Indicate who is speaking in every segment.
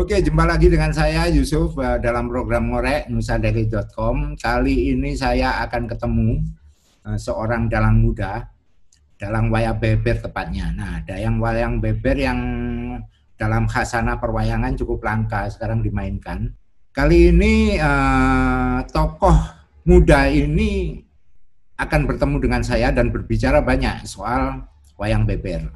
Speaker 1: Oke, jumpa lagi dengan saya Yusuf uh, dalam program ngorek nusadari.com. Kali ini saya akan ketemu uh, seorang dalang muda, dalang wayang beber tepatnya. Nah, ada yang wayang beber yang dalam khasana perwayangan cukup langka sekarang dimainkan. Kali ini uh, tokoh muda ini akan bertemu dengan saya dan berbicara banyak soal wayang beber.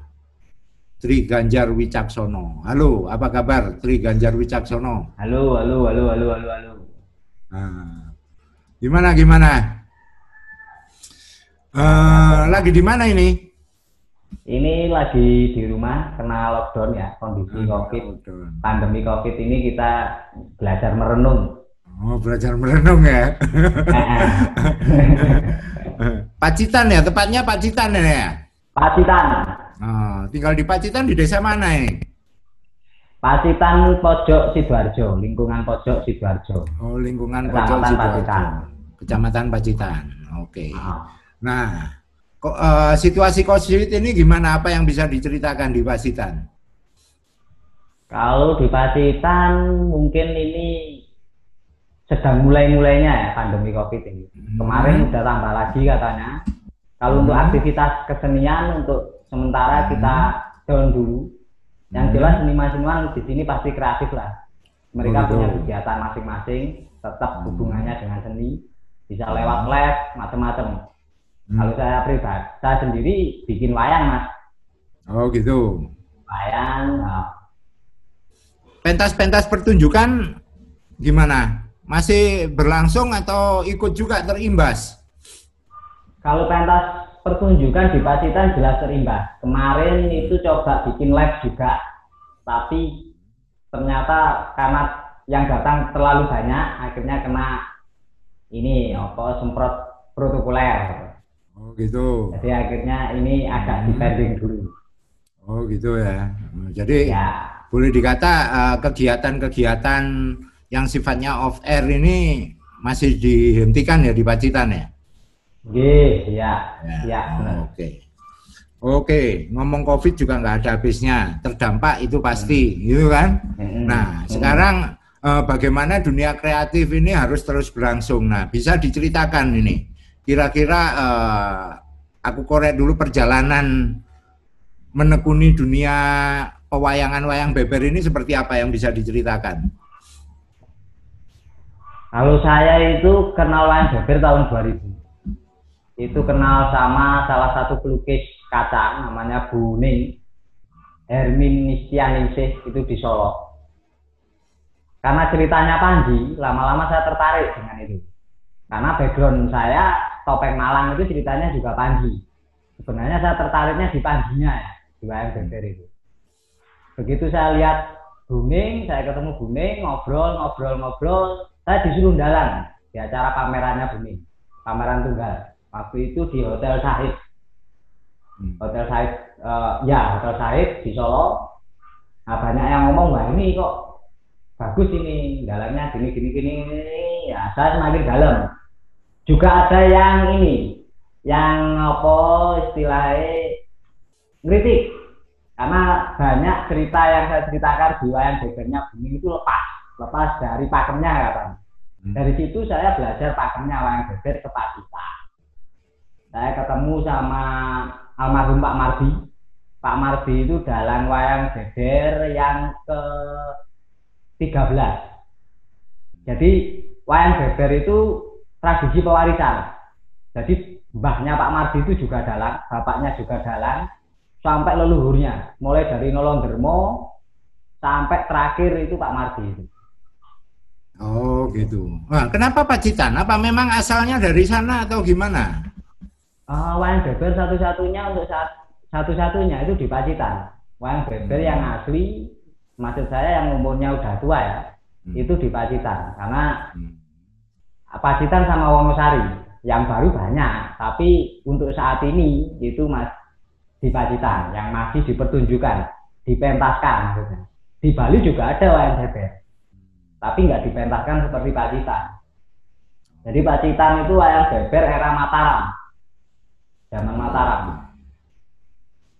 Speaker 1: Tri Ganjar Wicaksono. Halo, apa kabar Tri Ganjar Wicaksono?
Speaker 2: Halo, halo, halo, halo, halo, halo.
Speaker 1: Nah, gimana, gimana? Uh, lagi di mana ini?
Speaker 2: Ini lagi di rumah kena lockdown ya, kondisi ah, COVID, lockdown. pandemi COVID ini kita belajar merenung.
Speaker 1: Oh, belajar merenung ya? Pacitan ya, tepatnya Pacitan ya?
Speaker 2: Pacitan.
Speaker 1: Oh, tinggal di Pacitan di desa mana ya?
Speaker 2: Pacitan Pojok Sidoarjo, lingkungan Pojok Sidoarjo.
Speaker 1: Oh, lingkungan Pojok Sidoarjo. Pacitan. Kecamatan Pacitan. Oke. Okay. Oh. Nah, kok uh, situasi COVID ini gimana? Apa yang bisa diceritakan di Pacitan?
Speaker 2: Kalau di Pacitan mungkin ini sedang mulai-mulainya ya pandemi COVID ini. Hmm. Kemarin udah tambah lagi katanya. Kalau hmm. untuk aktivitas kesenian untuk sementara hmm. kita down dulu yang hmm. jelas seniman-seniman di sini pasti kreatif lah mereka oh, punya kegiatan masing-masing tetap hmm. hubungannya dengan seni bisa lewat les macam-macam hmm. kalau saya pribadi saya sendiri bikin wayang mas
Speaker 1: oh gitu
Speaker 2: wayang oh.
Speaker 1: pentas-pentas pertunjukan gimana masih berlangsung atau ikut juga terimbas
Speaker 2: kalau pentas pertunjukan di Pacitan jelas terimbas. Kemarin itu coba bikin live juga, tapi ternyata karena yang datang terlalu banyak, akhirnya kena ini apa semprot protokoler.
Speaker 1: Oh gitu.
Speaker 2: Jadi akhirnya ini agak hmm. dipending dulu.
Speaker 1: Oh gitu ya. Jadi ya. boleh dikata eh, kegiatan-kegiatan yang sifatnya off air ini masih dihentikan ya di Pacitan ya?
Speaker 2: Iya, ya, ya.
Speaker 1: Oke. Okay. Oke, ngomong COVID juga nggak ada habisnya. Terdampak itu pasti, hmm. gitu kan? Hmm. Nah, hmm. sekarang eh, bagaimana dunia kreatif ini harus terus berlangsung. Nah, bisa diceritakan ini. Kira-kira eh, aku korek dulu perjalanan menekuni dunia pewayangan wayang beber ini seperti apa yang bisa diceritakan?
Speaker 2: Kalau saya itu kenal wayang beber tahun 2000 itu kenal sama salah satu pelukis kaca namanya Bu Ning. Hermin Nistianingsih itu di Solo. Karena ceritanya Panji lama-lama saya tertarik dengan itu. Karena background saya topeng Malang itu ceritanya juga Panji. Sebenarnya saya tertariknya di Panjinya ya di wayang beber itu. Begitu saya lihat Buning, saya ketemu Buning, ngobrol, ngobrol, ngobrol, saya disuruh dalam di acara pamerannya Buning, pameran tunggal waktu itu di Hotel Sahid hmm. Hotel Sahid uh, ya Hotel Sahid di Solo. Nah banyak yang ngomong wah ini kok bagus ini dalamnya gini gini gini, ya saya semakin dalam. Juga ada yang ini yang apa istilahnya kritik karena banyak cerita yang saya ceritakan di wayang bebernya bumi itu lepas lepas dari pakemnya kan hmm. dari situ saya belajar pakemnya wayang beber ke Pak saya ketemu sama almarhum Pak Mardi. Pak Mardi itu dalang wayang beber yang ke 13. Jadi wayang beber itu tradisi pewarisan. Jadi mbahnya Pak Mardi itu juga dalang, bapaknya juga dalang, sampai leluhurnya. Mulai dari Nolong Dermo sampai terakhir itu Pak Mardi itu.
Speaker 1: Oh gitu. Nah, kenapa Pacitan? Apa memang asalnya dari sana atau gimana?
Speaker 2: Uh, wayang beber satu-satunya untuk saat satu-satunya itu di Pacitan. Wayang beber hmm. yang asli, maksud saya yang umurnya udah tua ya, hmm. itu di Pacitan. Karena hmm. Pacitan sama Wonosari yang baru banyak, tapi untuk saat ini itu mas di Pacitan yang masih dipertunjukkan, dipentaskan maksudnya. Di Bali juga ada wayang beber, tapi nggak dipentaskan seperti Pacitan. Jadi Pacitan itu wayang beber era Mataram zaman Mataram.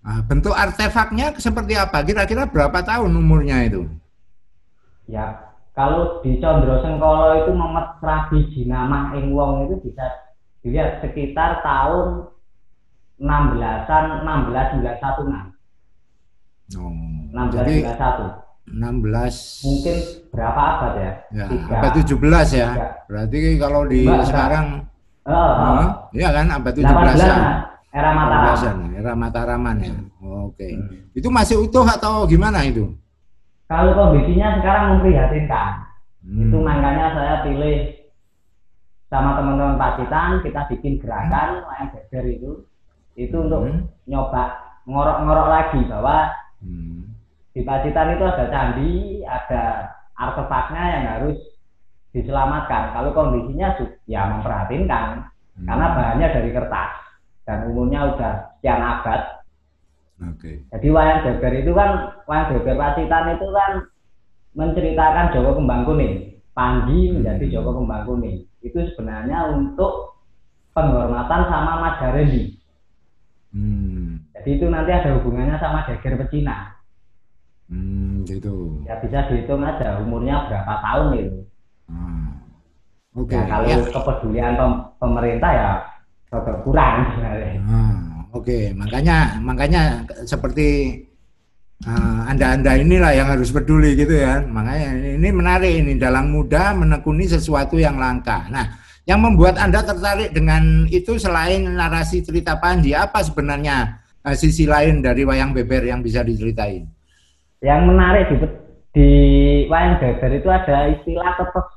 Speaker 1: Nah, bentuk artefaknya seperti apa? Kira-kira berapa tahun umurnya itu?
Speaker 2: Ya, kalau di Condro Sengkolo itu Memet Rabi Jinamah ing wong itu bisa dilihat sekitar tahun 16-an 16 91
Speaker 1: Oh,
Speaker 2: 16
Speaker 1: jadi
Speaker 2: 91
Speaker 1: 16
Speaker 2: mungkin berapa abad ya?
Speaker 1: ya,
Speaker 2: Tiga.
Speaker 1: abad 17 ya.
Speaker 2: Tiga.
Speaker 1: Berarti kalau di
Speaker 2: Mbak,
Speaker 1: sekarang
Speaker 2: Oh, oh.
Speaker 1: Hah? Iya kan abad
Speaker 2: 18
Speaker 1: 17-an.
Speaker 2: Mas. era Mataram.
Speaker 1: 18-an, era Mataraman ya. Oke.
Speaker 2: Hmm.
Speaker 1: Itu masih utuh atau gimana itu?
Speaker 2: Kalau kondisinya sekarang memprihatinkan.
Speaker 1: Hmm.
Speaker 2: Itu makanya saya pilih sama teman-teman Pacitan kita bikin gerakan wayang beber itu itu untuk
Speaker 1: Hmm.
Speaker 2: nyoba ngorok-ngorok lagi bahwa
Speaker 1: Hmm.
Speaker 2: di Pacitan itu ada candi, ada artefaknya yang harus diselamatkan. Kalau kondisinya ya memperhatinkan
Speaker 1: Hmm.
Speaker 2: karena bahannya dari kertas dan umurnya udah sekian abad.
Speaker 1: Oke.
Speaker 2: Jadi wayang beber itu kan wayang beber Pacitan itu kan menceritakan Jawa Kembang Kuning. Panji menjadi
Speaker 1: Hmm.
Speaker 2: Jawa Kembang Kuning. Itu sebenarnya untuk penghormatan sama Majareli.
Speaker 1: Hmm.
Speaker 2: Jadi itu nanti ada hubungannya sama Deger Pecina.
Speaker 1: Hmm, gitu.
Speaker 2: Ya bisa dihitung aja umurnya berapa tahun itu.
Speaker 1: Hmm. Oke.
Speaker 2: Ya, kalau
Speaker 1: Ya.
Speaker 2: kepedulian pem- pemerintah ya rada kurang sebenarnya.
Speaker 1: Ah, Oke, makanya makanya seperti ah, anda-anda inilah yang harus peduli gitu ya. Makanya ini, menarik ini dalang muda menekuni sesuatu yang langka. Nah, yang membuat anda tertarik dengan itu selain narasi cerita Panji, apa sebenarnya ah, sisi lain dari wayang beber yang bisa diceritain?
Speaker 2: Yang menarik di, di wayang beber itu ada istilah tetes.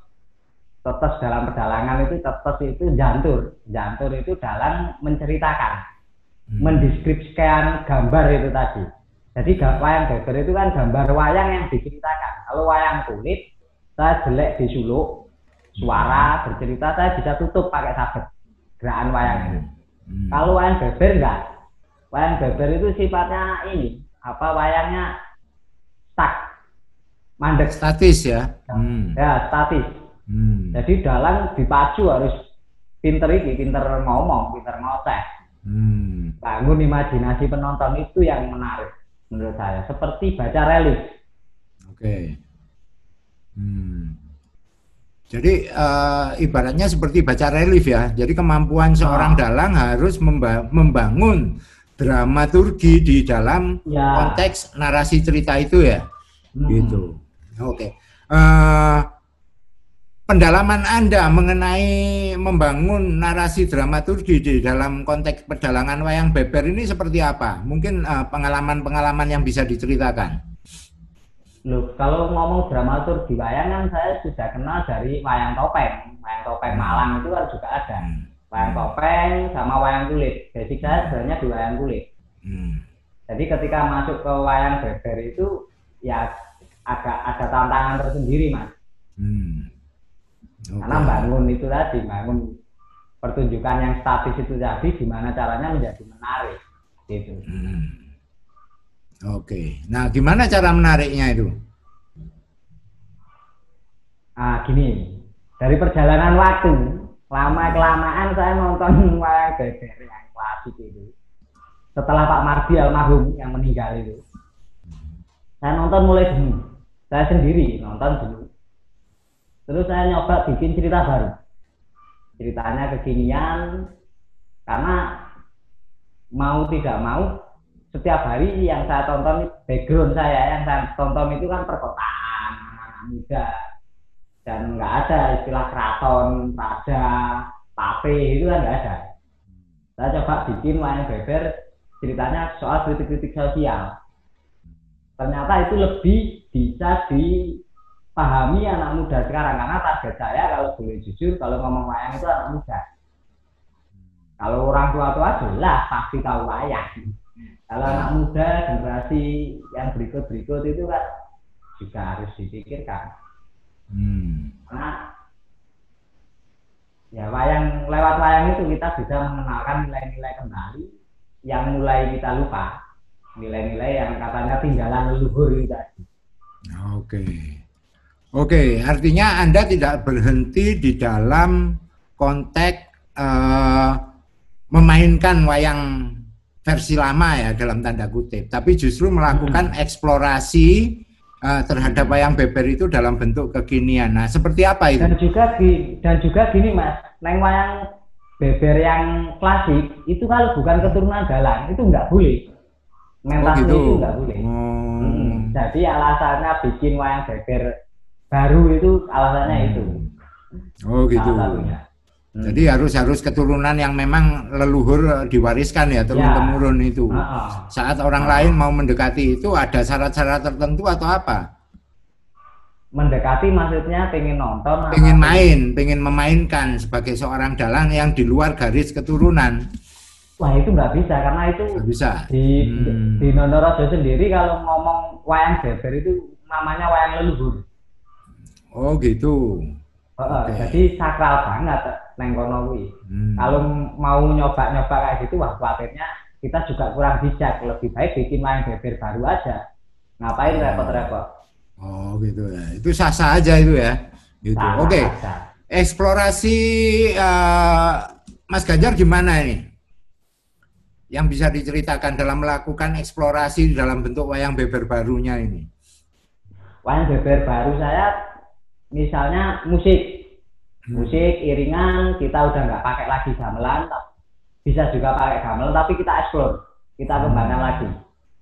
Speaker 2: Tetes dalam perdalangan itu tetes itu jantur. Jantur itu dalam menceritakan,
Speaker 1: Hmm.
Speaker 2: mendeskripsikan gambar itu tadi. Jadi ga- wayang beber itu kan gambar wayang yang diceritakan. Kalau wayang kulit, saya jelek di suluk, suara bercerita saya bisa tutup pakai sabet gerakan wayang itu.
Speaker 1: Hmm.
Speaker 2: Kalau wayang beber enggak. Wayang beber itu sifatnya ini, apa wayangnya stuck. Mandek.
Speaker 1: statis ya. Hmm.
Speaker 2: Ya, statis.
Speaker 1: Hmm.
Speaker 2: Jadi dalang dipacu harus pinter ini, pinter ngomong, pinter ngoceh.
Speaker 1: Hmm.
Speaker 2: Bangun imajinasi penonton itu yang menarik menurut saya. Seperti baca relief.
Speaker 1: Oke. Hmm. Jadi eh, ibaratnya seperti baca relief ya. Jadi kemampuan seorang
Speaker 2: Ah.
Speaker 1: dalang harus memba- membangun dramaturgi di dalam
Speaker 2: Ya.
Speaker 1: konteks narasi cerita itu ya.
Speaker 2: Hmm.
Speaker 1: Gitu. Oke. Eh, pendalaman Anda mengenai membangun narasi dramaturgi di dalam konteks perdalangan wayang beber ini seperti apa? Mungkin eh, pengalaman-pengalaman yang bisa diceritakan.
Speaker 2: Loh, kalau ngomong dramaturgi wayang kan saya sudah kenal dari wayang topeng. Wayang topeng Malang itu kan juga ada.
Speaker 1: Hmm.
Speaker 2: Wayang topeng sama wayang kulit. Basic saya sebenarnya di wayang kulit.
Speaker 1: Hmm.
Speaker 2: Jadi ketika masuk ke wayang beber itu ya agak ada tantangan tersendiri mas.
Speaker 1: Hmm. Oke.
Speaker 2: Karena bangun itu tadi, bangun pertunjukan yang statis itu tadi, gimana caranya menjadi menarik gitu.
Speaker 1: Hmm. Oke. Nah, gimana cara menariknya itu?
Speaker 2: Ah gini, dari perjalanan waktu, lama kelamaan saya nonton wayang beber yang klasik itu. Setelah Pak Mardi almarhum yang meninggal itu, saya nonton mulai dulu. Saya sendiri nonton dulu. Terus saya nyoba bikin cerita baru. Ceritanya kekinian, karena mau tidak mau, setiap hari yang saya tonton, background saya yang saya tonton itu kan perkotaan, anak-anak muda, dan nggak ada istilah keraton, raja, pape itu kan nggak ada. Saya coba bikin wayang beber ceritanya soal kritik-kritik sosial. Ternyata itu lebih bisa dipahami anak muda sekarang karena target saya kalau boleh jujur kalau ngomong wayang itu anak muda. Kalau orang tua-tua jelas pasti tahu wayang. Kalau anak muda generasi yang berikut-berikut itu kan juga harus dipikirkan.
Speaker 1: Hmm.
Speaker 2: Karena ya wayang lewat wayang itu kita bisa mengenalkan nilai-nilai kembali yang mulai kita lupa. Nilai-nilai yang katanya tinggalan leluhur itu tadi.
Speaker 1: Oke. Oke, artinya Anda tidak berhenti di dalam konteks eh, memainkan wayang versi lama ya dalam tanda kutip, tapi justru melakukan eksplorasi uh, terhadap wayang beber itu dalam bentuk kekinian. Nah, seperti apa itu?
Speaker 2: Dan juga dan juga gini Mas, neng wayang beber yang klasik itu kalau bukan keturunan dalang itu nggak boleh. Mentas oh, gitu. itu nggak boleh. Hmm. Hmm. Jadi alasannya bikin wayang beber baru itu alasannya hmm. itu.
Speaker 1: Oh gitu. Hmm. Jadi harus harus keturunan yang memang leluhur diwariskan ya turun temurun ya. itu. Uh -uh. Saat orang uh -uh. lain mau mendekati itu ada syarat-syarat tertentu atau apa?
Speaker 2: Mendekati maksudnya pengen nonton?
Speaker 1: Pengen main, pengen memainkan sebagai seorang dalang yang di luar garis keturunan.
Speaker 2: Wah itu nggak bisa karena itu
Speaker 1: nggak bisa.
Speaker 2: Di hmm. di Nondorojo sendiri kalau ngomong wayang beber itu namanya wayang leluhur.
Speaker 1: Oh gitu.
Speaker 2: Uh, okay. Jadi sakral banget neng kono Hmm. Kalau mau nyoba-nyoba kayak gitu wah khawatirnya kita juga kurang bijak. Lebih baik bikin main beber baru aja. Ngapain oh. repot-repot?
Speaker 1: Oh, gitu ya. Itu sah-sah aja itu ya. Gitu. Oke. Okay. Eksplorasi uh, Mas Ganjar gimana ini? Yang bisa diceritakan dalam melakukan eksplorasi dalam bentuk wayang beber barunya ini?
Speaker 2: Wayang beber baru saya misalnya musik Hmm. musik iringan kita udah nggak pakai lagi gamelan bisa juga pakai gamelan tapi kita explore kita hmm. kembangkan lagi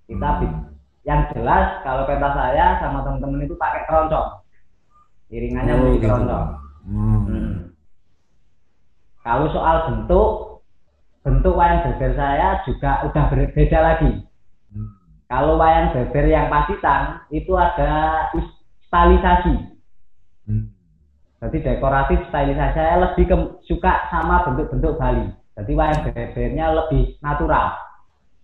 Speaker 2: kita hmm. yang jelas kalau pentas saya sama teman-teman itu pakai keroncong iringannya oh, musik gitu. keroncong hmm. Hmm. kalau soal bentuk bentuk wayang beber saya juga udah berbeda lagi hmm. kalau wayang beber yang pasitan itu ada stalisasi hmm jadi dekoratif stylish saya lebih ke, suka sama bentuk-bentuk Bali. Jadi wayang bebernya lebih natural.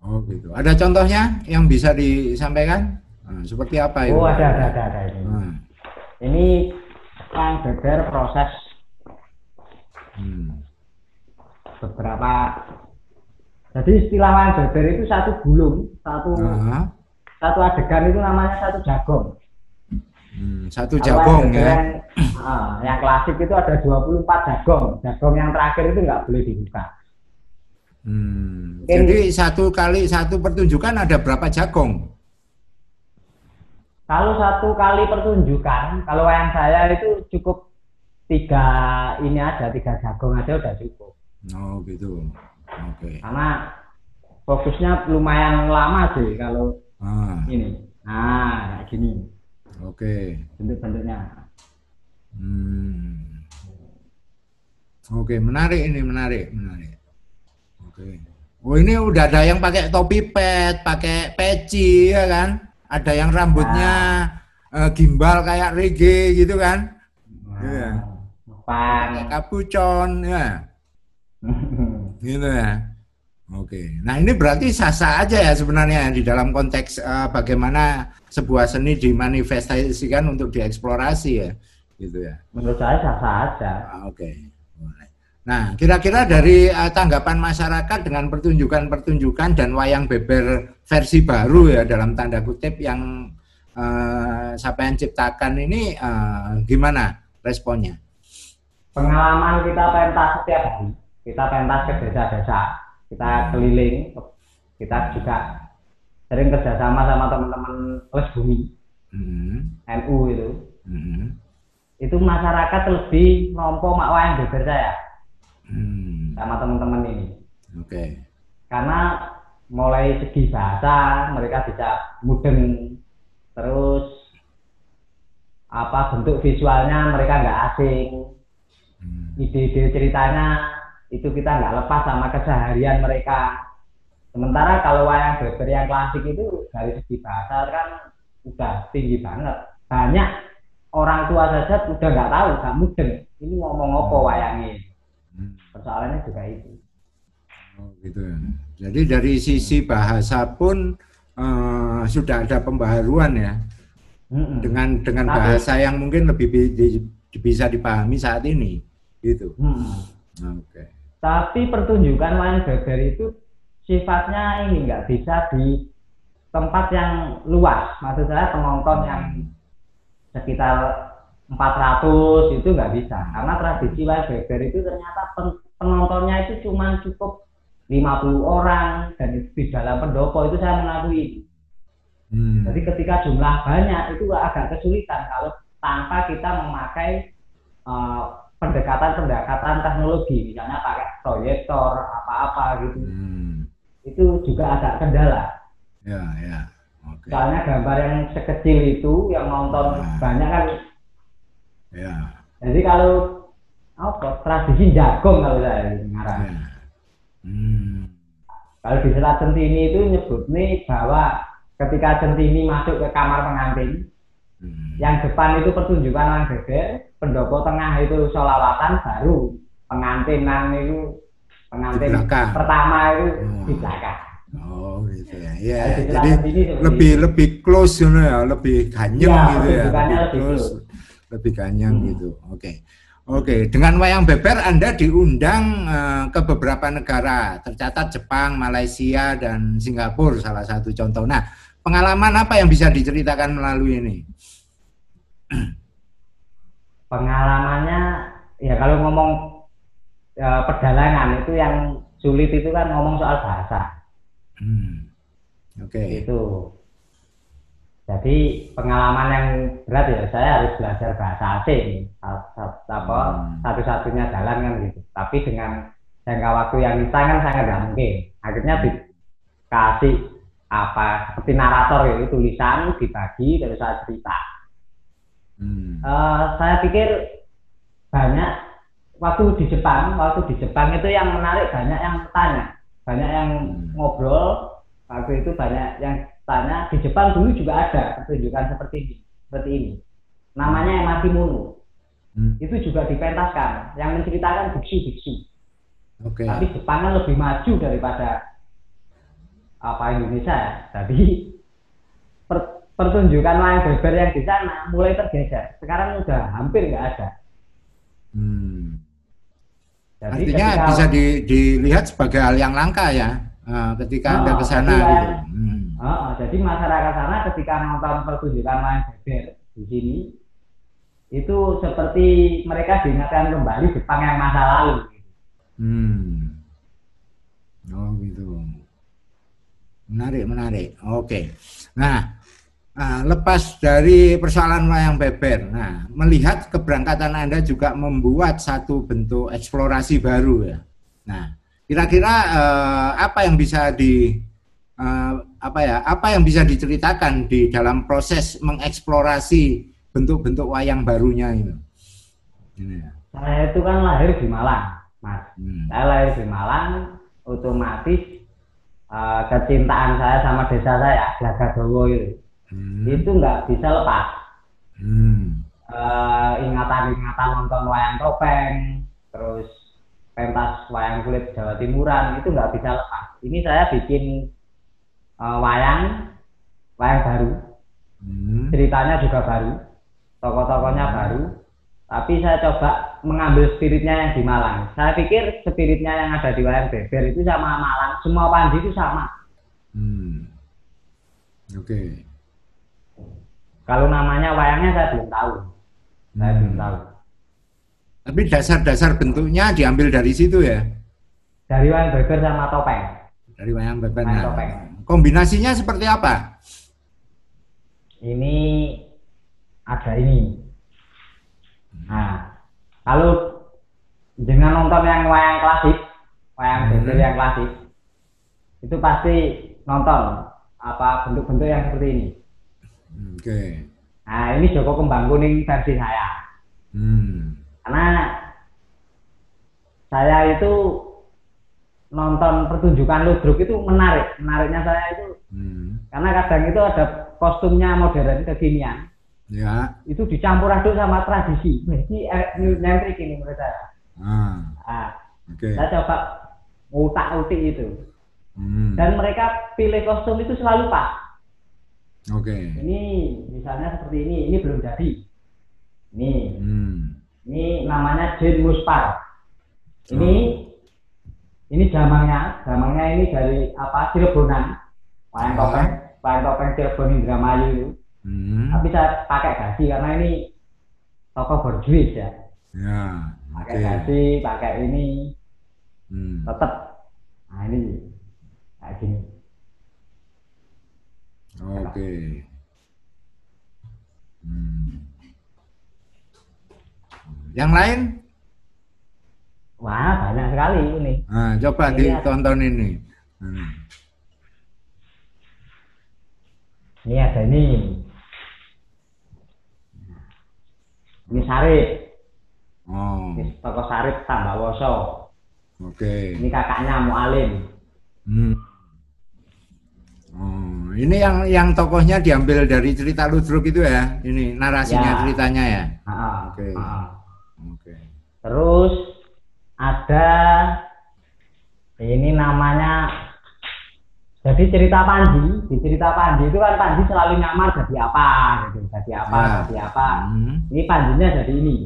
Speaker 1: Oh gitu. Ada contohnya yang bisa disampaikan? Nah, seperti apa itu?
Speaker 2: Oh ada ada ada, ada ini. Hmm. Ini wayang beber proses hmm. beberapa. Jadi istilah wayang beber itu satu gulung, satu uh -huh. satu adegan itu namanya satu jagung.
Speaker 1: Hmm, satu jagung ya.
Speaker 2: Yang, uh, yang klasik itu ada 24 jagung. Jagung yang terakhir itu nggak boleh dibuka.
Speaker 1: Hmm, jadi satu kali satu pertunjukan ada berapa jagung?
Speaker 2: Kalau satu kali pertunjukan, kalau yang saya itu cukup tiga ini aja, tiga jagung aja udah cukup.
Speaker 1: Oh gitu. Oke. Okay.
Speaker 2: Karena fokusnya lumayan lama sih kalau ah. ini. Nah, kayak gini.
Speaker 1: Oke.
Speaker 2: Bentuk-bentuknya.
Speaker 1: Hmm. Oke, menarik ini, menarik, menarik. Oke. Oh ini udah ada yang pakai topi pet, pakai peci ya kan? Ada yang rambutnya nah. uh, gimbal kayak reggae gitu kan? Iya. Pakai kapucon ya. gitu ya. Oke. Nah, ini berarti sah-sah aja ya sebenarnya di dalam konteks uh, bagaimana sebuah seni dimanifestasikan untuk dieksplorasi ya. Gitu ya.
Speaker 2: Menurut saya sah-sah aja.
Speaker 1: Ah, oke. Okay. Nah, kira-kira dari uh, tanggapan masyarakat dengan pertunjukan-pertunjukan dan wayang beber versi baru ya dalam tanda kutip yang uh, siapa yang ciptakan ini uh, gimana responnya?
Speaker 2: Pengalaman kita pentas setiap hari, kita pentas ke desa-desa kita keliling kita juga sering kerjasama sama teman-teman kelas bumi mm-hmm. NU itu mm-hmm. itu masyarakat lebih nompo mak wayang beber saya mm. sama teman-teman ini
Speaker 1: oke okay.
Speaker 2: karena mulai segi bahasa mereka bisa mudeng terus apa bentuk visualnya mereka nggak asing mm. ide-ide ceritanya itu kita nggak lepas sama keseharian mereka. Sementara kalau wayang beber yang klasik itu dari segi bahasa kan udah tinggi banget. Banyak orang tua saja udah nggak tahu, nggak mudeng. Ini ngomong apa hmm. wayangnya. Hmm. Persoalannya juga itu.
Speaker 1: Oh, gitu ya. Jadi dari sisi bahasa pun uh, sudah ada pembaharuan ya. Hmm. Dengan dengan Tapi, bahasa yang mungkin lebih bi bisa dipahami saat ini, gitu. Hmm.
Speaker 2: Oke. Okay. Tapi pertunjukan wayang beber itu sifatnya ini nggak bisa di tempat yang luas. Maksud saya penonton yang sekitar 400 itu nggak bisa. Karena tradisi wayang beber itu ternyata penontonnya itu cuma cukup 50 orang dan di dalam pendopo itu saya mengakui. Hmm. Jadi ketika jumlah banyak itu agak kesulitan kalau tanpa kita memakai uh, pendekatan-pendekatan teknologi, misalnya pakai proyektor apa-apa gitu. Hmm. Itu juga agak kendala.
Speaker 1: Ya, ya.
Speaker 2: Okay. Soalnya gambar yang sekecil itu yang nonton nah. banyak kan.
Speaker 1: Ya.
Speaker 2: Jadi kalau apa tradisi jagung kalau saya ngarang. Ya. Hmm. Kalau di Selat Centini itu nyebut nih bahwa ketika Centini masuk ke kamar pengantin, hmm. yang depan itu pertunjukan orang beber, pendopo tengah itu solawatan, baru pengantinan itu pengantin pertama itu oh. di belakang.
Speaker 1: Oh gitu ya. Ya, jadi lebih itu. lebih close you know, ya, lebih ganyang ya, gitu ya. Lebih, lebih close, lebih ganyang hmm. gitu. Oke. Okay. Oke, dengan wayang beber Anda diundang uh, ke beberapa negara, tercatat Jepang, Malaysia, dan Singapura salah satu contoh. Nah, pengalaman apa yang bisa diceritakan melalui ini?
Speaker 2: Pengalamannya, ya kalau ngomong uh, perjalanan itu yang sulit itu kan ngomong soal bahasa. Hmm.
Speaker 1: Oke. Okay.
Speaker 2: Itu jadi pengalaman yang berat ya saya harus belajar bahasa asing apa hmm. satu-satunya jalan kan gitu tapi dengan jangka waktu yang instan kan sangat nggak mungkin akhirnya dikasih apa seperti narator itu tulisan dibagi terus saya cerita hmm. uh, saya pikir banyak waktu di Jepang waktu di Jepang itu yang menarik banyak yang tanya banyak yang hmm. ngobrol waktu itu banyak yang karena di Jepang dulu juga ada pertunjukan seperti ini, seperti ini. Namanya Emakimono. Hmm. Itu juga dipentaskan, yang menceritakan biksu-biksu. Okay. Tapi Jepang kan lebih maju daripada apa Indonesia ya. Jadi per, pertunjukan lain beber yang di sana mulai tergeser. Sekarang udah hampir nggak ada.
Speaker 1: Hmm. Jadi Artinya ketika, bisa di, dilihat sebagai hal yang langka ya, uh, ketika oh, anda ke sana gitu.
Speaker 2: Hmm. Oh, jadi masyarakat sana ketika nonton pertunjukan main beber di sini itu seperti mereka diingatkan kembali Jepang yang masa lalu.
Speaker 1: Hmm. Oh gitu. Menarik, menarik. Oke. Nah, nah, lepas dari persoalan wayang beber, nah melihat keberangkatan Anda juga membuat satu bentuk eksplorasi baru ya. Nah, kira-kira eh, apa yang bisa di uh, apa ya apa yang bisa diceritakan di dalam proses mengeksplorasi bentuk-bentuk wayang barunya itu?
Speaker 2: Ini ya. Saya itu kan lahir di Malang, Mas. Hmm. Saya lahir di Malang, otomatis uh, kecintaan saya sama desa saya, Glagadowo itu, hmm. itu nggak bisa lepas. Hmm. Uh, ingatan-ingatan nonton wayang topeng, terus pentas wayang kulit Jawa Timuran itu nggak bisa lepas. Ini saya bikin uh, wayang wayang baru hmm. ceritanya juga baru tokoh-tokohnya hmm. baru tapi saya coba mengambil spiritnya yang di Malang saya pikir spiritnya yang ada di wayang beber itu sama Malang semua pandi itu sama hmm.
Speaker 1: oke okay.
Speaker 2: Kalau namanya wayangnya saya belum tahu saya belum hmm. tahu
Speaker 1: tapi dasar-dasar bentuknya diambil dari situ ya
Speaker 2: dari wayang beber sama topeng
Speaker 1: dari wayang beber wayang topeng Kombinasinya seperti apa?
Speaker 2: Ini ada ini. Nah, kalau dengan nonton yang wayang klasik, wayang hmm. yang klasik, itu pasti nonton apa bentuk-bentuk yang seperti ini.
Speaker 1: Oke. Okay.
Speaker 2: Nah, ini Joko Kembang Kuning versi saya. Hmm. Karena saya itu nonton pertunjukan ludruk itu menarik menariknya saya itu hmm. karena kadang itu ada kostumnya modern kekinian
Speaker 1: ya
Speaker 2: itu dicampur aduk sama tradisi ini eh, nyentrik ini menurut saya ah. nah, okay. saya coba utak utik itu hmm. dan mereka pilih kostum itu selalu pas
Speaker 1: oke okay.
Speaker 2: ini misalnya seperti ini ini belum jadi ini hmm. ini namanya Jane Muspar ini oh ini jamangnya, jamangnya ini dari apa Cirebonan, wayang topeng, wayang topeng Cirebon Indramayu itu. Hmm. Tapi saya pakai gaji karena ini toko berjuis ya.
Speaker 1: Ya.
Speaker 2: Pakai okay. gaji, pakai ini, hmm. tetap. Nah ini kayak gini.
Speaker 1: Oke. Hmm. Yang lain?
Speaker 2: Wah, banyak sekali ini.
Speaker 1: Nah, coba
Speaker 2: Ini
Speaker 1: ditonton ini. Hmm.
Speaker 2: Ini ada ini. Ini Sarip.
Speaker 1: Oh,
Speaker 2: Ini toko Sarip tambah Woso.
Speaker 1: oke.
Speaker 2: Ini kakaknya Mualim.
Speaker 1: Hmm. Ini yang yang tokohnya diambil dari cerita Ludruk itu ya? Ini narasinya
Speaker 2: Ya.
Speaker 1: ceritanya ya? Oke.
Speaker 2: ah.
Speaker 1: Oke.
Speaker 2: Terus ada ini namanya jadi cerita Panji di cerita Panji itu kan Panji selalu nyamar jadi apa gitu jadi apa
Speaker 1: Ya.
Speaker 2: jadi apa
Speaker 1: Hmm.
Speaker 2: ini Panjinya jadi ini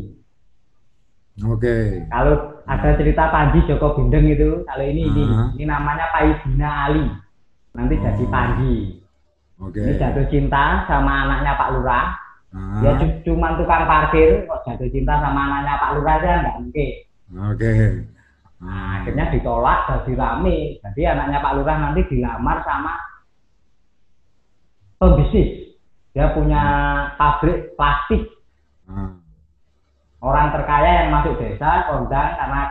Speaker 1: Oke.
Speaker 2: kalau ada cerita Panji Joko Bindeng itu kalau ini ini
Speaker 1: Ah.
Speaker 2: ini namanya Paidina Ali nanti jadi. Panji
Speaker 1: Oke.
Speaker 2: ini jatuh cinta sama anaknya Pak Lurah
Speaker 1: Ah,
Speaker 2: dia cu- cuman tukang parkir kok jatuh cinta sama anaknya Pak Lurah kan nggak mungkin
Speaker 1: Oke.
Speaker 2: Nah, akhirnya ditolak jadi rame. Jadi anaknya Pak Lurah nanti dilamar sama pembisnis. Dia punya pabrik plastik.
Speaker 1: Ah,
Speaker 2: Orang terkaya yang masuk desa kondang karena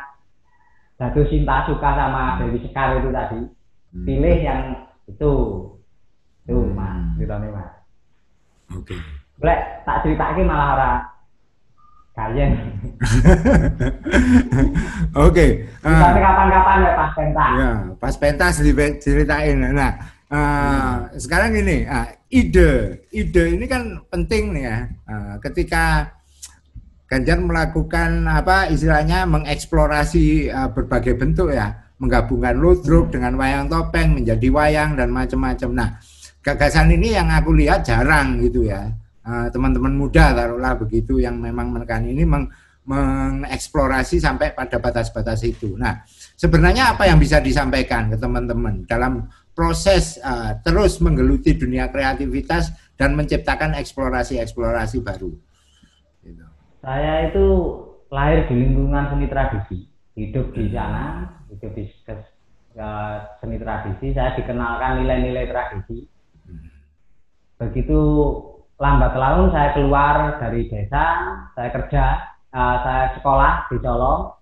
Speaker 2: jatuh cinta suka sama Dewi Sekar itu tadi.
Speaker 1: hmm.
Speaker 2: Pilih yang itu. Itu
Speaker 1: Hmm.
Speaker 2: mas, ceritanya mas.
Speaker 1: Oke.
Speaker 2: Boleh tak ceritake malah orang kalian.
Speaker 1: Oke. ah,
Speaker 2: Ceritanya kapan-kapan ya pas pentas.
Speaker 1: Ya, pas pentas di- ceritain. Nah, eh, sekarang ini ah, ide, ide ini kan penting nih ya. Ah, ketika Ganjar melakukan apa istilahnya mengeksplorasi ah, berbagai bentuk ya, menggabungkan ludruk dengan wayang topeng menjadi wayang dan macam-macam. Nah, gagasan ini yang aku lihat jarang gitu ya. Ah, teman-teman muda taruhlah begitu yang memang menekan ini meng- mengeksplorasi sampai pada batas-batas itu. Nah, sebenarnya apa yang bisa disampaikan ke teman-teman dalam proses uh, terus menggeluti dunia kreativitas dan menciptakan eksplorasi-eksplorasi baru. Gitu.
Speaker 2: Saya itu lahir di lingkungan seni tradisi, hidup di sana, hidup di kes- eh, seni tradisi. Saya dikenalkan nilai-nilai tradisi. Begitu lambat laun saya keluar dari desa, saya kerja, eh, saya sekolah di Solo.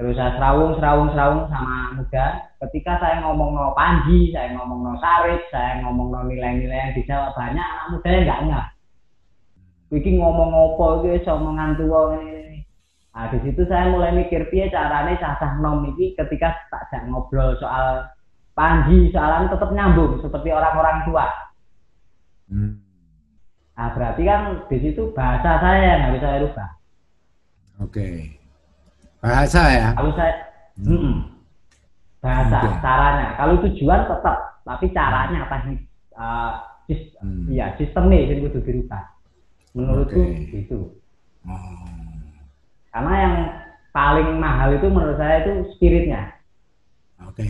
Speaker 2: Terus saya serawung, serawung, serawung sama muda. Ketika saya ngomong no Panji, saya ngomong no Sarip, saya ngomong no nilai-nilai yang di Jawa banyak anak muda yang nggak ngeh iki ngomong apa iso omongan tuwa ngene. Nah, di situ saya mulai mikir piye carane cacah nom iki ketika tak ngobrol soal Panji, soalan tetap nyambung seperti orang-orang tua.
Speaker 1: Hmm.
Speaker 2: Nah, berarti kan di situ bahasa saya yang harus saya rubah.
Speaker 1: Oke. Bahasa ya.
Speaker 2: Kalau saya
Speaker 1: Hmm.
Speaker 2: Mm-mm. bahasa
Speaker 1: Oke.
Speaker 2: caranya, kalau tujuan tetap, tapi caranya teknik eh, sis-
Speaker 1: Hmm.
Speaker 2: iya sistemnya yang kudu dirubah. Menurutku
Speaker 1: Oke.
Speaker 2: gitu.
Speaker 1: Oh.
Speaker 2: Karena yang paling mahal itu menurut saya itu spiritnya.
Speaker 1: Oke.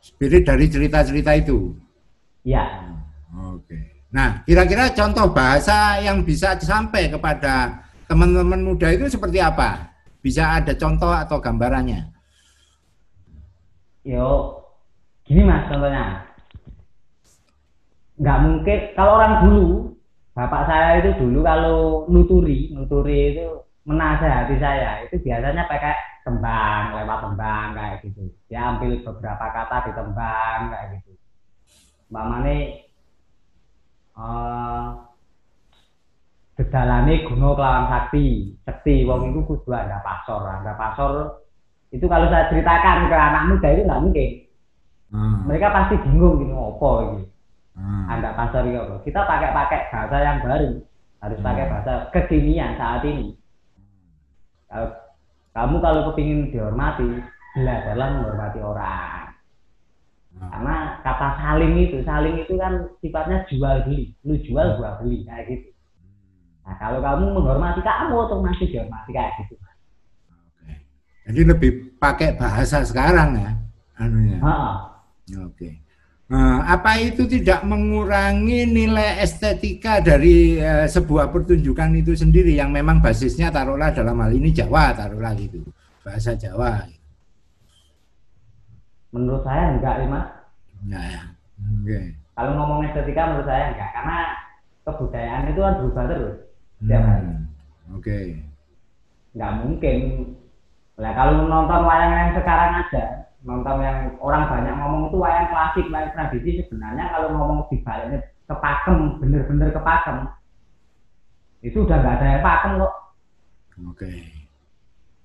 Speaker 1: Spirit dari cerita-cerita itu.
Speaker 2: Ya,
Speaker 1: Oke. Nah, kira-kira contoh bahasa yang bisa sampai kepada teman-teman muda itu seperti apa? Bisa ada contoh atau gambarannya?
Speaker 2: yo gini mas contohnya. Nggak mungkin kalau orang dulu, bapak saya itu dulu kalau nuturi, nuturi itu menasehati saya itu biasanya pakai tembang, lewat tembang kayak gitu. Dia ambil beberapa kata di tembang kayak gitu. Mamane eh dedalane guna kelawan sakti, sakti wong itu kudu ada pasor, ada pasor itu kalau saya ceritakan ke anak muda itu nggak mungkin.
Speaker 1: Hmm.
Speaker 2: Mereka pasti bingung gitu apa ini.
Speaker 1: Hmm.
Speaker 2: Anda pasar itu apa? Kita pakai-pakai bahasa yang baru, harus
Speaker 1: Hmm.
Speaker 2: pakai bahasa kekinian saat ini. Kamu kalau kepingin dihormati, belajarlah menghormati orang.
Speaker 1: Hmm.
Speaker 2: Karena kata saling itu, saling itu kan sifatnya jual beli, lu jual gua beli kayak gitu. Nah kalau kamu menghormati kamu otomatis dihormati kayak gitu.
Speaker 1: Oke. Jadi lebih pakai bahasa sekarang ya, anunya. Oke. Nah, apa itu tidak mengurangi nilai estetika dari eh, sebuah pertunjukan itu sendiri yang memang basisnya taruhlah dalam hal ini Jawa taruhlah gitu bahasa Jawa.
Speaker 2: Menurut saya enggak, Mas.
Speaker 1: Nah, ya. Oke.
Speaker 2: Kalau ngomong estetika menurut saya enggak, karena kebudayaan itu kan berubah terus.
Speaker 1: Hmm, Oke.
Speaker 2: Nggak mungkin. Lah kalau nonton wayang yang sekarang aja, nonton yang orang banyak ngomong itu wayang klasik, wayang tradisi sebenarnya kalau ngomong dibaliknya kepakem, bener-bener kepakem, itu udah nggak ada yang pakem kok.
Speaker 1: Oke.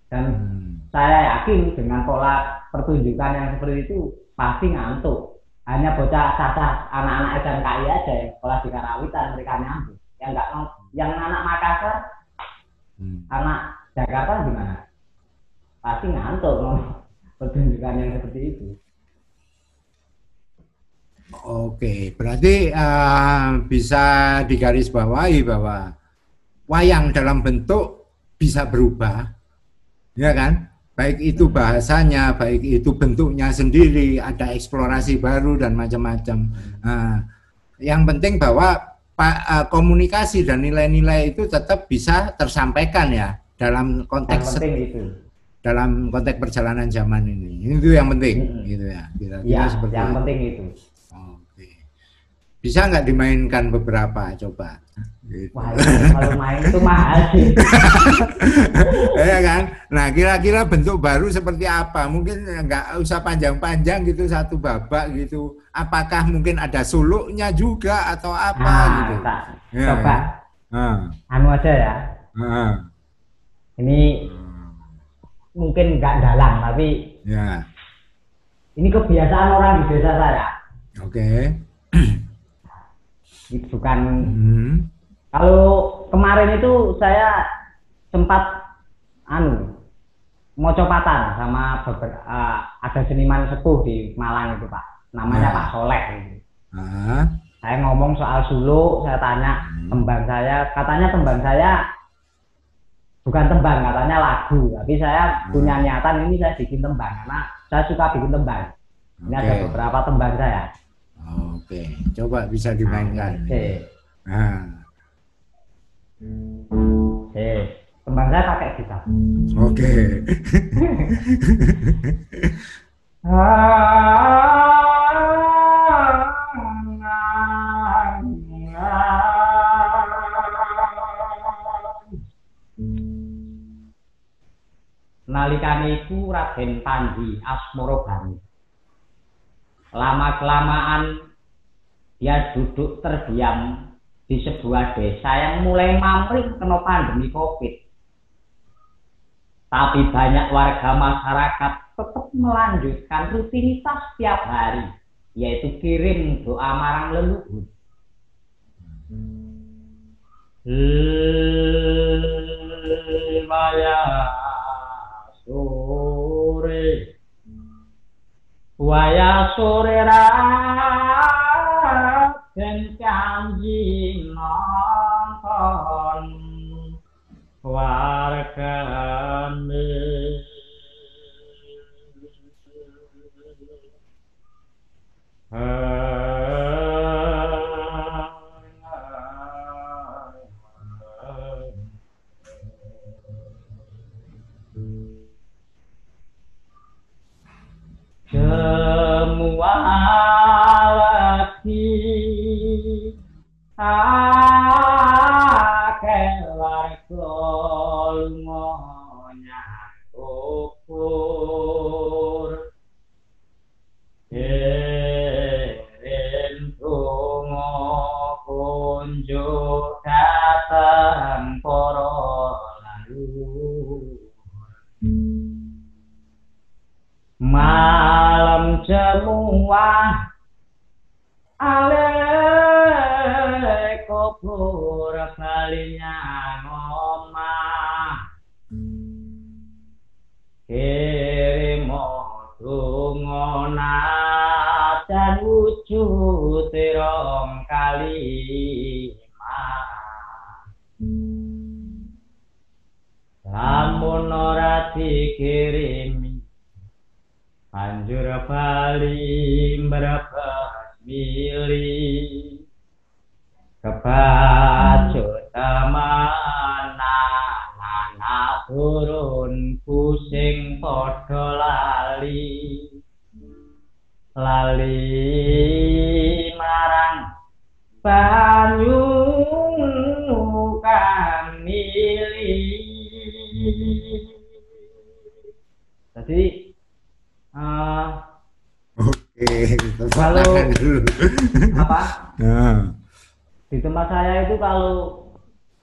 Speaker 2: Dan
Speaker 1: Hmm.
Speaker 2: saya yakin dengan pola pertunjukan yang seperti itu pasti ngantuk. Hanya bocah cacat anak-anak SMKI aja yang sekolah di Karawitan mereka ngantuk. Yang enggak yang anak Makassar,
Speaker 1: Hmm.
Speaker 2: anak Jakarta gimana? Pasti ngantuk pertunjukan yang seperti itu.
Speaker 1: Oke, berarti eh, bisa digarisbawahi bahwa wayang dalam bentuk bisa berubah, ya kan? Baik itu bahasanya, baik itu bentuknya sendiri, ada eksplorasi baru dan macam-macam. Nah, yang penting bahwa eh, komunikasi dan nilai-nilai itu tetap bisa tersampaikan ya dalam
Speaker 2: Yang
Speaker 1: konteks
Speaker 2: penting itu.
Speaker 1: Dalam konteks perjalanan zaman ini. Itu yang penting,
Speaker 2: Mm-mm.
Speaker 1: gitu ya. Kira-kira
Speaker 2: Ya,
Speaker 1: seperti
Speaker 2: yang
Speaker 1: itu.
Speaker 2: penting itu.
Speaker 1: Oke. Bisa nggak dimainkan beberapa? Coba. Gitu.
Speaker 2: Wah, kalau main itu mahal sih.
Speaker 1: ya kan? Nah, kira-kira bentuk baru seperti apa? Mungkin nggak usah panjang-panjang gitu satu babak gitu. Apakah mungkin ada suluknya juga atau apa
Speaker 2: Nah,
Speaker 1: gitu?
Speaker 2: tak,
Speaker 1: Ya,
Speaker 2: coba
Speaker 1: Ah,
Speaker 2: anu aja ya.
Speaker 1: ah,
Speaker 2: Ini mungkin nggak dalam, tapi
Speaker 1: ya,
Speaker 2: ini kebiasaan orang di desa saya.
Speaker 1: oke.
Speaker 2: Itu bukan
Speaker 1: Hmm,
Speaker 2: kalau kemarin itu saya sempat anu mau copatan sama beber- eh, ada seniman sepuh di Malang itu Pak. Namanya
Speaker 1: Ah.
Speaker 2: Pak Soleh. gitu.
Speaker 1: ah,
Speaker 2: Saya ngomong soal suluk, saya tanya
Speaker 1: Hmm.
Speaker 2: tembang saya, katanya tembang saya bukan tembang, katanya lagu. Tapi saya
Speaker 1: Hmm.
Speaker 2: punya niatan ini saya bikin tembang karena saya suka bikin tembang. Ini ada beberapa tembang saya.
Speaker 1: Oke, coba bisa dimainkan.
Speaker 2: Oke.
Speaker 1: Ah,
Speaker 2: Oke. Tembang saya pakai gitar.
Speaker 1: Oke.
Speaker 2: Nalikane iku Raden Panji Asmoro Bani. Lama-kelamaan dia duduk terdiam di sebuah desa yang mulai mamring kena pandemi Covid. Tapi banyak warga masyarakat tetap melanjutkan rutinitas setiap hari, yaitu kirim doa marang leluhur. Maya sore Waya sore raden kanji nonton. Wargane Semua dikirimi Anjur bali merabas mili Kebacut temana Anak turun pusing podo lali. Lali banyu kan Jadi uh,
Speaker 1: Oke,
Speaker 2: kalau apa?
Speaker 1: Nah.
Speaker 2: Di tempat saya itu kalau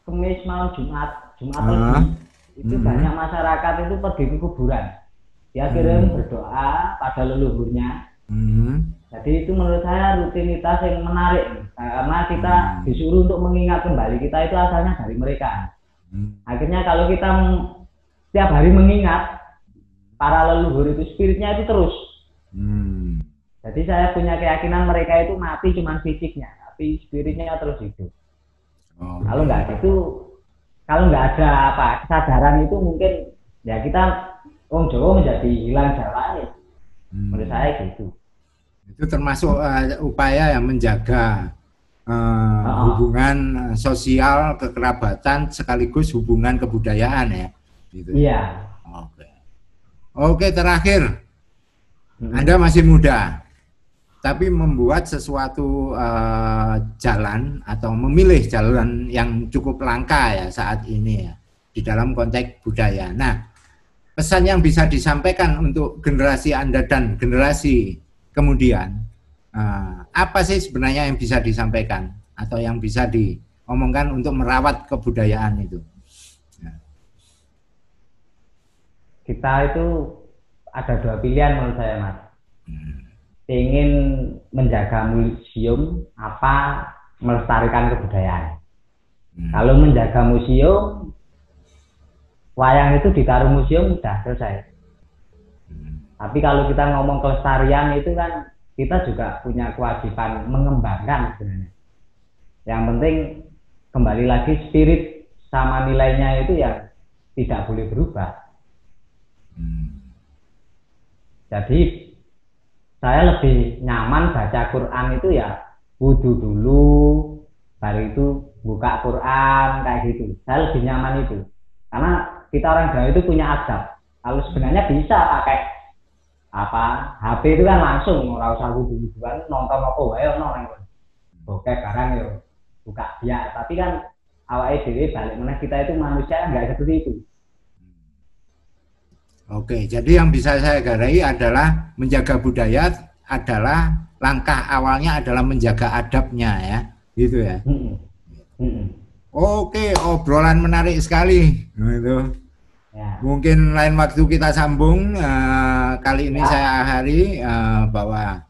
Speaker 2: Kemis malam Jumat, Jumat
Speaker 1: Ah.
Speaker 2: pagi, itu
Speaker 1: Hmm.
Speaker 2: banyak masyarakat itu pergi ke kuburan. Dia kirim berdoa pada leluhurnya.
Speaker 1: Hmm.
Speaker 2: Jadi itu menurut saya rutinitas yang menarik karena kita
Speaker 1: Hmm.
Speaker 2: disuruh untuk mengingat kembali kita itu asalnya dari mereka.
Speaker 1: Hmm.
Speaker 2: Akhirnya kalau kita setiap hari mengingat para leluhur itu spiritnya itu terus.
Speaker 1: Hmm.
Speaker 2: Jadi saya punya keyakinan mereka itu mati cuma fisiknya, tapi spiritnya terus hidup.
Speaker 1: Oh.
Speaker 2: Kalau nggak gitu, kalau nggak ada apa kesadaran itu mungkin ya kita Om Jawa menjadi hilang jalannya.
Speaker 1: Hmm.
Speaker 2: Menurut saya gitu.
Speaker 1: Itu termasuk eh, upaya yang menjaga eh,
Speaker 2: Ah.
Speaker 1: hubungan eh, sosial, kekerabatan sekaligus hubungan kebudayaan ya. Gitu.
Speaker 2: Iya.
Speaker 1: Oke. Oke, terakhir.
Speaker 2: Mm.
Speaker 1: Anda masih muda, tapi membuat sesuatu eh, jalan atau memilih jalan yang cukup langka ya saat ini ya di dalam konteks budaya. Nah, pesan yang bisa disampaikan untuk generasi Anda dan generasi kemudian eh, apa sih sebenarnya yang bisa disampaikan atau yang bisa diomongkan untuk merawat kebudayaan itu?
Speaker 2: Kita itu ada dua pilihan menurut saya mas. Ingin menjaga museum apa melestarikan kebudayaan.
Speaker 1: Hmm.
Speaker 2: Kalau menjaga museum, wayang itu ditaruh museum udah selesai.
Speaker 1: Hmm.
Speaker 2: Tapi kalau kita ngomong kelestarian itu kan kita juga punya kewajiban mengembangkan sebenarnya. Yang penting kembali lagi spirit sama nilainya itu yang tidak boleh berubah.
Speaker 1: Hmm.
Speaker 2: Jadi saya lebih nyaman baca Quran itu ya wudhu dulu, baru itu buka Quran kayak gitu. Saya lebih nyaman itu karena kita orang Jawa itu punya adab. Kalau sebenarnya bisa pakai apa HP itu kan langsung ora usah wudhu wudhuan nonton apa wae kono. Oke, sekarang yo buka dia, tapi kan awake dhewe balik mana kita itu manusia kan nggak seperti itu.
Speaker 1: Oke, jadi yang bisa saya garai adalah menjaga budaya adalah langkah awalnya adalah menjaga adabnya ya, gitu ya.
Speaker 2: Mm-mm. Mm-mm.
Speaker 1: Oke, obrolan menarik sekali. Nah, itu.
Speaker 2: Ya.
Speaker 1: Mungkin lain waktu kita sambung. eh, kali ini
Speaker 2: Ya.
Speaker 1: saya akhiri eh, bahwa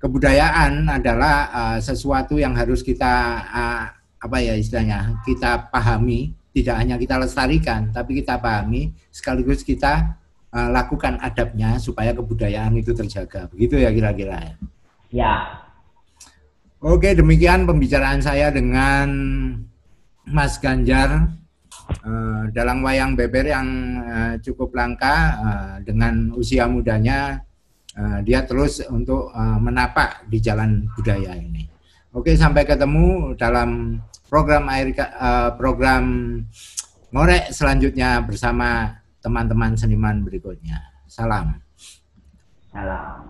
Speaker 1: kebudayaan adalah eh, sesuatu yang harus kita eh, apa ya istilahnya kita pahami. Tidak hanya kita lestarikan, tapi kita pahami sekaligus kita eh, lakukan adabnya supaya kebudayaan itu terjaga. Begitu ya kira-kira ya.
Speaker 2: Ya.
Speaker 1: Oke, demikian pembicaraan saya dengan Mas Ganjar eh, dalam wayang beber yang eh, cukup langka eh, dengan usia mudanya eh, dia terus untuk eh, menapak di jalan budaya ini. Oke, sampai ketemu dalam program air, uh, eh, program Ngorek selanjutnya bersama teman-teman seniman berikutnya. Salam.
Speaker 2: Salam.